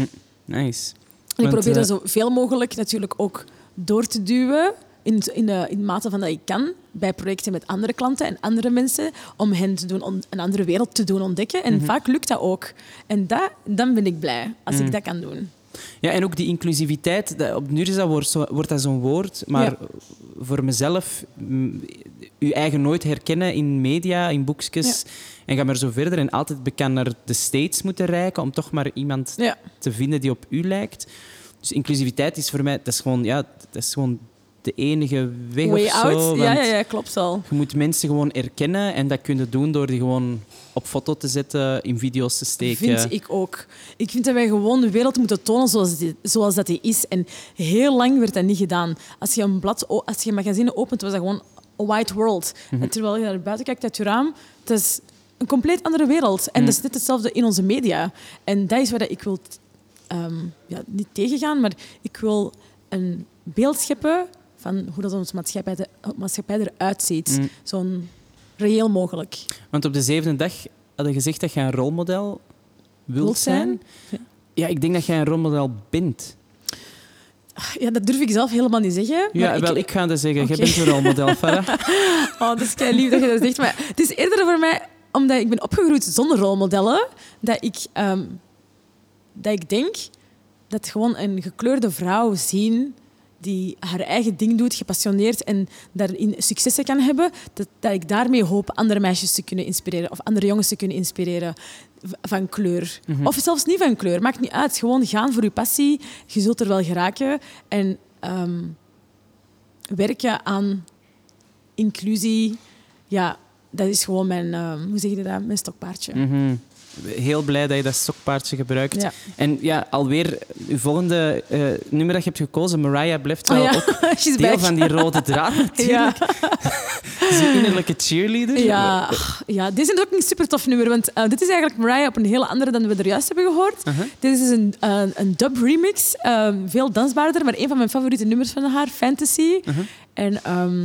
Nice. En ik probeer dat eh, zoveel mogelijk natuurlijk ook door te duwen. In, in, de, in de mate van dat ik kan, bij projecten met andere klanten en andere mensen, om hen te doen on- een andere wereld te doen ontdekken. En vaak lukt dat ook. En dat, dan ben ik blij als ik dat kan doen. Ja, en ook die inclusiviteit, dat, op nu is dat woord, zo, wordt dat zo'n woord, maar Ja. voor mezelf, mm, je eigen nooit herkennen in media, in boekjes, en ga maar zo verder. En altijd bekend naar de States moeten reiken om toch maar iemand Ja. te vinden die op u lijkt. Dus inclusiviteit is voor mij, dat is gewoon, ja, dat is gewoon de enige weg Way of zo. out. Ja, ja, ja, klopt wel. Je moet mensen gewoon erkennen en dat kun je doen door die gewoon op foto te zetten, in video's te steken. Vind ik ook. Ik vind dat wij gewoon de wereld moeten tonen zoals, die, zoals dat die is. En heel lang werd dat niet gedaan. Als je een blad, als je een magazine opent, was dat gewoon a white world. Mhm. En terwijl je naar buiten kijkt uit je raam, het is een compleet andere wereld. En Mhm. dat is net hetzelfde in onze media. En dat is wat ik wil ehm, ja, niet tegengaan, maar ik wil een beeld scheppen van hoe dat onze maatschappij, de, maatschappij eruit ziet. Mhm. Zo'n reëel mogelijk. Want op de zevende dag had je gezegd dat je een rolmodel wilt Wilt zijn? zijn. Ja, ik denk dat jij een rolmodel bent. Ja, dat durf ik zelf helemaal niet zeggen. Ja, maar wel, ik ga dat zeggen. Oké. Jij bent een rolmodel, Farah. [LAUGHS] Oh, dat is kei lief dat je dat zegt. Maar het is eerder voor mij, omdat ik ben opgegroeid zonder rolmodellen, dat ik, ehm, dat ik denk dat gewoon een gekleurde vrouw zien die haar eigen ding doet, gepassioneerd en daarin successen kan hebben, dat, dat ik daarmee hoop andere meisjes te kunnen inspireren of andere jongens te kunnen inspireren van kleur. Of zelfs niet van kleur, maakt niet uit. Gewoon gaan voor je passie, je zult er wel geraken. En ehm, werken aan inclusie, ja, dat is gewoon mijn, ehm, hoe zeg je dat, mijn stokpaardje. Mhm. Heel blij dat je dat stokpaardje gebruikt. Ja. En ja, alweer, uw volgende eh, nummer dat je hebt gekozen, Mariah, blijft wel Oh ja, ook [LAUGHS] deel back. van die rode draad [LAUGHS] natuurlijk. Ja, Ze is een innerlijke cheerleader. ja, ja, dit is ook een super tof nummer, want eh, dit is eigenlijk Mariah op een hele andere dan we er juist hebben gehoord. Dit is een, een, een dub remix, veel dansbaarder, maar een van mijn favoriete nummers van haar, Fantasy. En ehm,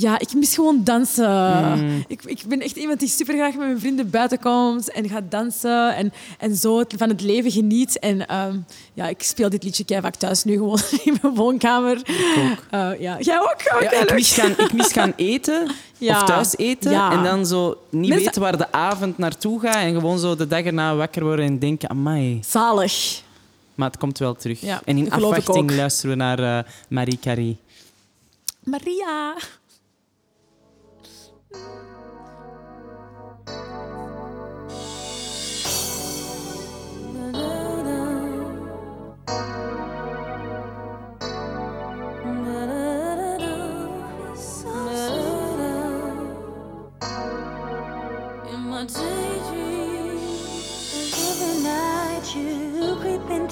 ja, ik mis gewoon dansen. Mm. Ik, ik ben echt iemand die super graag met mijn vrienden buiten komt en gaat dansen en, en zo het- van het leven geniet. En ehm, ja, ik speel dit liedje keihard thuis nu gewoon [LAUGHS] in mijn woonkamer. ook. Eh, ja, jij ook? Oh, Ja, ik, mis gaan, ik mis gaan eten [LAUGHS] Ja. of thuis eten Ja. en dan zo niet Mensen- weten waar de avond naartoe gaat en gewoon zo de dag erna wakker worden en denken, amai. Zalig. Maar het komt wel terug. Ja, en in ik afwachting luisteren we naar eh, Marie Carrie. Maria.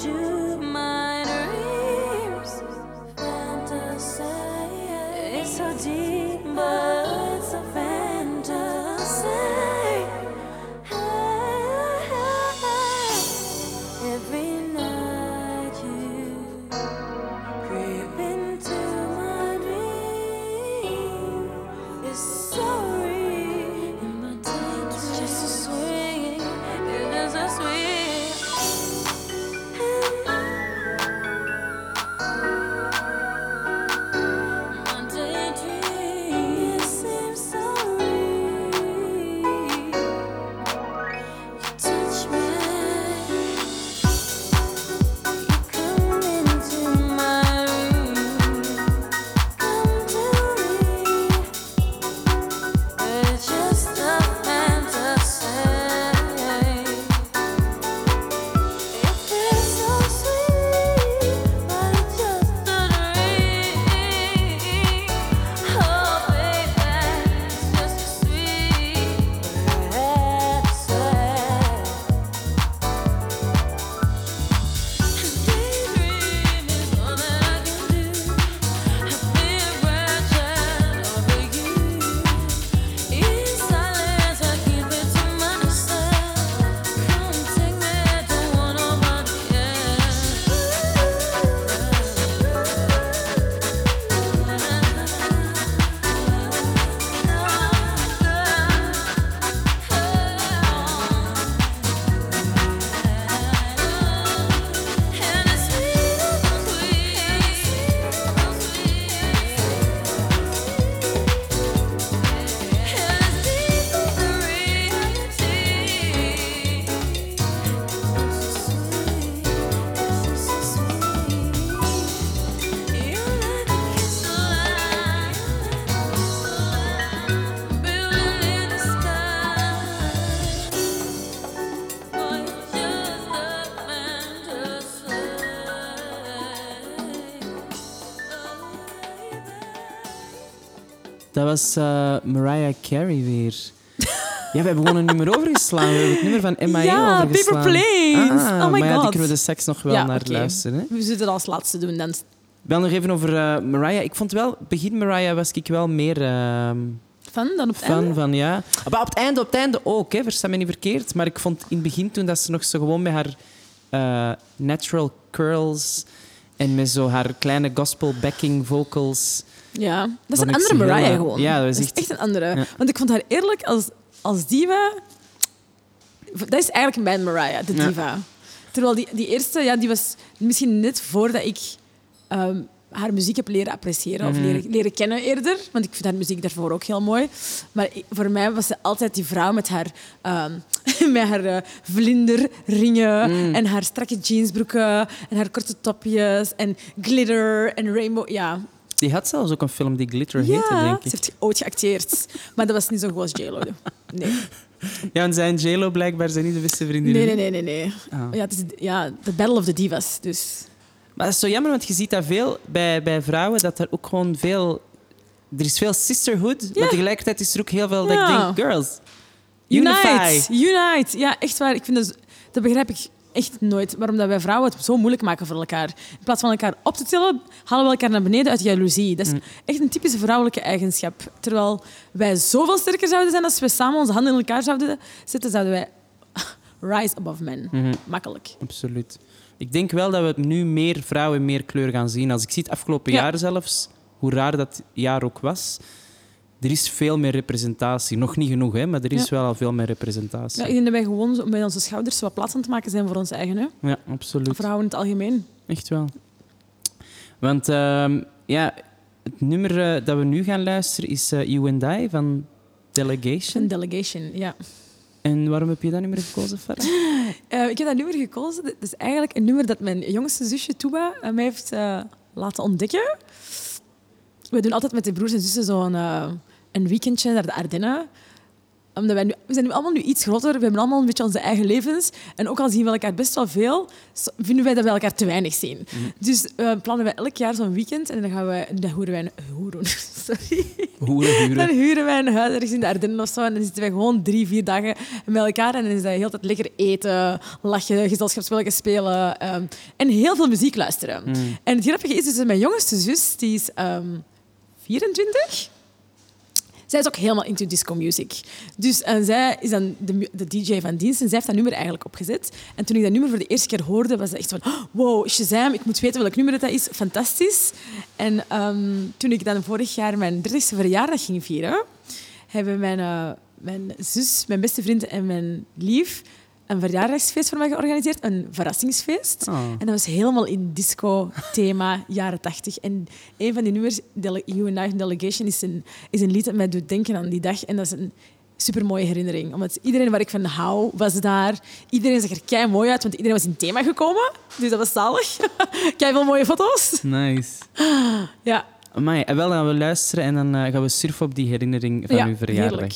you. Dat was eh, Mariah Carey weer. [LAUGHS] Ja, we hebben gewoon een nummer overgeslaan. We hebben het nummer van MIA Ja. Paper Planes. Ah, Oh my maar ja, die God. kunnen we er straks nog wel Ja, naar luisteren. Hè? We zullen het als laatste doen. Dan. Wel nog even over eh, Mariah. Ik vond wel, begin Mariah was ik wel meer ehm, Van, dan op het fan einde? van, ja. Maar op het einde, op het einde ook, hè, versta me niet verkeerd. Maar ik vond in het begin, toen dat ze nog zo gewoon met haar eh, natural curls en met zo haar kleine gospel backing vocals... Ja, dat is een andere Mariah gewoon. ja, dat is is echt- echt een andere. Ja. Want ik vond haar eerlijk als, als diva... Dat is eigenlijk mijn Mariah, de Ja. diva. Terwijl die, die eerste, ja, die was misschien net voordat ik ehm, haar muziek heb leren appreciëren Mhm. of leren, leren kennen eerder. Want ik vind haar muziek daarvoor ook heel mooi. Maar voor mij was ze altijd die vrouw met haar, ehm, [LAUGHS] met haar eh, vlinderringen Mm. en haar strakke jeansbroeken en haar korte topjes en glitter en rainbow. Ja, Die had zelfs ook een film die Glitter heette, ja, denk ze ik. heeft ooit geacteerd. Maar dat was niet zo goed als J-Lo. Nee. Ja, en zij en J-Lo blijkbaar zijn niet de beste vriendinnen. Nee, nee, nee, nee. nee. Ah. Ja, het is ja, de Battle of the Divas. Dus. Maar dat is zo jammer, want je ziet dat veel bij, bij vrouwen, dat er ook gewoon veel... Er is veel sisterhood, maar tegelijkertijd is er ook heel veel dat ik denk, girls. Unite! Unite! Ja, echt waar. Ik vind dat, dat begrijp ik echt nooit. Waarom dat wij vrouwen het zo moeilijk maken voor elkaar. In plaats van elkaar op te tillen, halen we elkaar naar beneden uit jaloezie. Dat is Mm. echt een typische vrouwelijke eigenschap. Terwijl wij zoveel sterker zouden zijn als we samen onze handen in elkaar zouden zetten, zouden wij [LAUGHS] rise above men. Mhm. Makkelijk. Absoluut. Ik denk wel dat we nu meer vrouwen meer kleur gaan zien. Als ik zie het afgelopen Ja. jaar zelfs, hoe raar dat jaar ook was, er is veel meer representatie. Nog niet genoeg, hè, maar er is Ja. wel al veel meer representatie. Ja, ik denk dat wij gewoon met onze schouders wat plaats aan het maken zijn voor ons eigen. Hè? Ja, absoluut. Vrouwen in het algemeen. Echt wel. Want ehm, ja, het nummer eh, dat we nu gaan luisteren is eh, You and I van Delegation. Delegation, ja. En waarom heb je dat nummer gekozen, Farah? [LAUGHS] Eh, ik heb dat nummer gekozen. Dat is eigenlijk een nummer dat mijn jongste zusje Tuba mij heeft laten ontdekken. We doen altijd met de broers en zussen zo'n een weekendje naar de Ardennen. Omdat wij nu, we zijn nu allemaal nu iets groter. We hebben allemaal een beetje onze eigen levens. En ook al zien we elkaar best wel veel, vinden wij dat we elkaar te weinig zien. Dus eh, plannen wij elk jaar zo'n weekend. En dan gaan wij... Dan huren wij een... Hoeren, [LAUGHS] sorry. Hoeren, Dan huren. wij een huis ergens in de Ardennen of zo. En dan zitten wij gewoon drie, vier dagen met elkaar. En dan is dat heel tijd lekker eten, lachen, gezelschapsspelletjes spelen. ehm, en heel veel muziek luisteren. En het grappige is, dus mijn jongste zus, die is ehm 24. Zij is ook helemaal into disco music. Dus en zij is dan de, de DJ van dienst en zij heeft dat nummer eigenlijk opgezet. En toen ik dat nummer voor de eerste keer hoorde, was het echt van... "Oh, Wow, Shazam, ik moet weten welk nummer dat is. Fantastisch. En ehm, toen ik dan vorig jaar mijn 30e verjaardag ging vieren, hebben mijn, eh, mijn zus, mijn beste vriend en mijn lief een verjaardagsfeest voor mij georganiseerd. Een verrassingsfeest. Oh. En dat was helemaal in disco-thema, [LAUGHS] jaren tachtig. En een van die nummers, Dele- You and I Delegation, is een, is een lied dat mij doet denken aan die dag. En dat is een supermooie herinnering. Omdat iedereen waar ik van hou, was daar. Iedereen zag er kei mooi uit, want iedereen was in thema gekomen. Dus dat was zalig. [LAUGHS] kei veel mooie foto's. Nice. Ja, Amai, en wel gaan we luisteren en dan eh, gaan we surfen op die herinnering van Ja, uw verjaardag. heerlijk.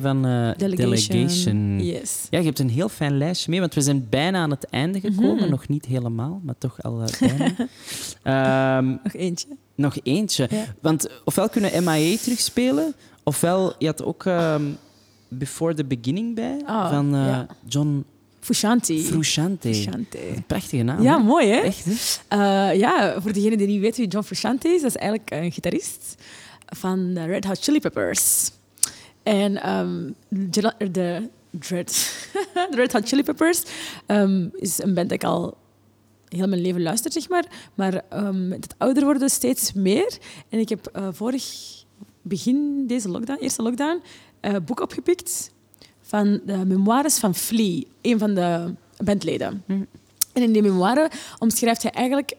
Van eh, Delegation. Yes. Ja, je hebt een heel fijn lijstje mee, want we zijn bijna aan het einde gekomen. Mhm. Nog niet helemaal, maar toch al eh, bijna. [LAUGHS] Ehm, Nog eentje. nog eentje. Ja. Want ofwel kunnen MIA terugspelen, ofwel, je had ook ehm, Before the Beginning bij, Ah, van eh, ja. John Fushanti. Frusciante. Frusciante. Prachtige naam. Ja, hè? mooi hè? Echt, hè? Ja, voor degenen die niet weten wie John Frusciante is, dat is eigenlijk een gitarist van de Red Hot Chili Peppers. En ehm, de, Dread, [LAUGHS] de Red Hot Chili Peppers ehm, is een band dat ik al heel mijn leven luister, zeg maar. Maar ehm, met het ouder worden steeds meer. En ik heb eh, vorig begin deze lockdown, eerste lockdown, eh, een boek opgepikt van de memoires van Flea, een van de bandleden. En in die memoire omschrijft hij eigenlijk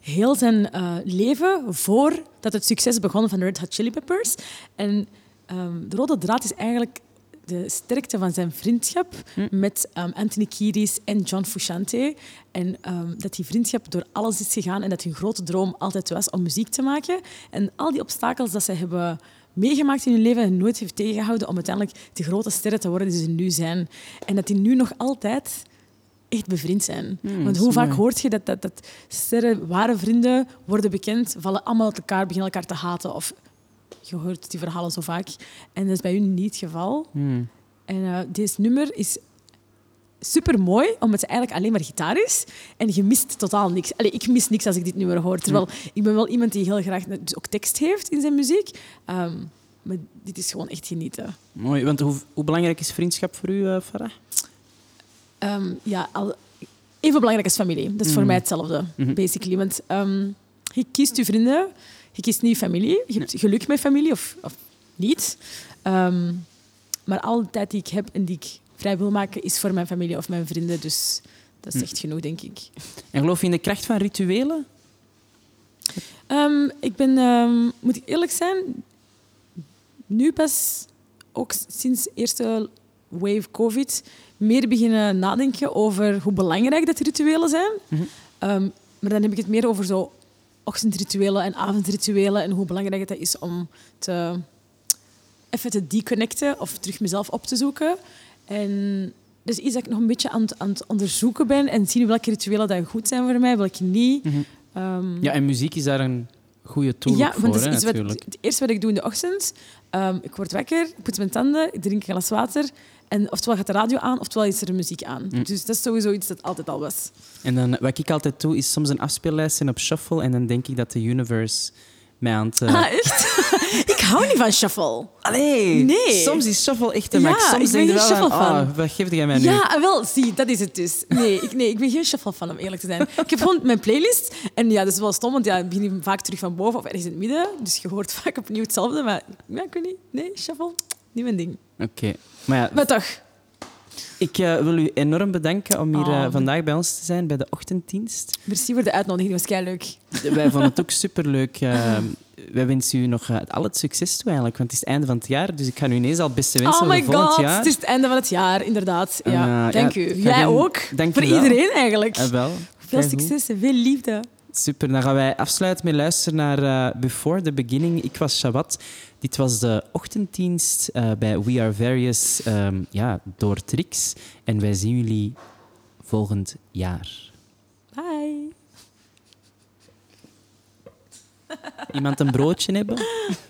heel zijn eh, leven voordat het succes begon van de Red Hot Chili Peppers. En ehm, de rode draad is eigenlijk de sterkte van zijn vriendschap met ehm, Anthony Kiedis en John Frusciante. En ehm, dat die vriendschap door alles is gegaan en dat hun grote droom altijd was om muziek te maken. En al die obstakels dat ze hebben meegemaakt in hun leven en nooit heeft tegengehouden om uiteindelijk de grote sterren te worden die ze nu zijn. En dat die nu nog altijd echt bevriend zijn. Want dat is hoe vaak mooi. hoort je dat, dat, dat sterren, ware vrienden, worden bekend, vallen allemaal uit elkaar, beginnen elkaar te haten. Of je hoort die verhalen zo vaak. En dat is bij hun niet het geval. Hmm. En eh deze nummer is super mooi, omdat het eigenlijk alleen maar gitaar is. En je mist totaal niks. Allee, ik mis niks als ik dit nummer hoor. Terwijl ik ben wel iemand die heel graag dus ook tekst heeft in zijn muziek. Ehm, maar dit is gewoon echt genieten. Mooi, want hoe, hoe belangrijk is vriendschap voor u, eh, Farah? Ehm, ja, al, even belangrijk als familie. Dat is voor Mhm. mij hetzelfde, basically. Want ehm, je kiest je vrienden, je kiest niet familie. Je hebt geluk met familie of, of niet. Ehm, maar al de tijd die ik heb en die ik vrij wil maken, is voor mijn familie of mijn vrienden. Dus dat is echt genoeg, denk ik. En geloof je in de kracht van rituelen? Ehm, ik ben, ehm, moet ik eerlijk zijn, nu pas, ook sinds de eerste wave COVID, meer beginnen nadenken over hoe belangrijk dat rituelen zijn. Ehm, maar dan heb ik het meer over zo ochtendrituelen en avondrituelen en hoe belangrijk dat is om te, even te deconnecten of terug mezelf op te zoeken. En dus iets dat ik nog een beetje aan het, aan het onderzoeken ben en zien welke rituelen dat goed zijn voor mij, welke niet. Ehm, Ja, en muziek is daar een goede tool ja, voor, want dat hè, is iets wat, het eerste wat ik doe in de ochtend. ehm, ik word wakker, ik poets mijn tanden, ik drink een glas water. En oftewel gaat de radio aan, oftewel is er muziek aan. Hm. Dus dat is sowieso iets dat altijd al was. En dan, wat ik altijd doe, is soms een afspeellijst op shuffle en dan denk ik dat de universe mij aan het... eh, Ah, echt? [LAUGHS] ik hou niet van shuffle. Allee, Nee. soms is shuffle echt een Ja, max. Soms ik ben denk je geen wel van, shuffle fan. oh, wat geef jij mij nu? Ja, ah, wel, zie, dat is het dus. Nee, ik, nee, ik ben geen shuffle fan, om eerlijk te zijn. Ik heb gewoon mijn playlist. En ja, dat is wel stom, want ja, ik begin vaak terug van boven of ergens in het midden. Dus je hoort [LAUGHS] vaak opnieuw hetzelfde. Maar ja, ik weet niet. Nee, shuffle, niet mijn ding. Oké. Maar ja, Maar toch, ik eh, wil u enorm bedanken om hier eh, Oh. vandaag bij ons te zijn, bij de ochtenddienst. merci voor de uitnodiging. Dat was kei leuk. Wij vonden het ook superleuk. eh wij wensen u nog al het succes toe eigenlijk, want het is het einde van het jaar. Dus ik ga u ineens al het beste wensen Oh my voor volgend god, jaar. het is het einde van het jaar, inderdaad. Ja, dank ja, u. Jij ook. dank Voor iedereen eigenlijk. Wel. Veel succes en veel liefde. Super, dan gaan wij afsluiten met luisteren naar eh, Before the Beginning. Ik was Shawat. Dit was de ochtenddienst eh, bij We Are Various ehm, ja, door Trix. En wij zien jullie volgend jaar. Bye. Iemand een broodje hebben? [LAUGHS]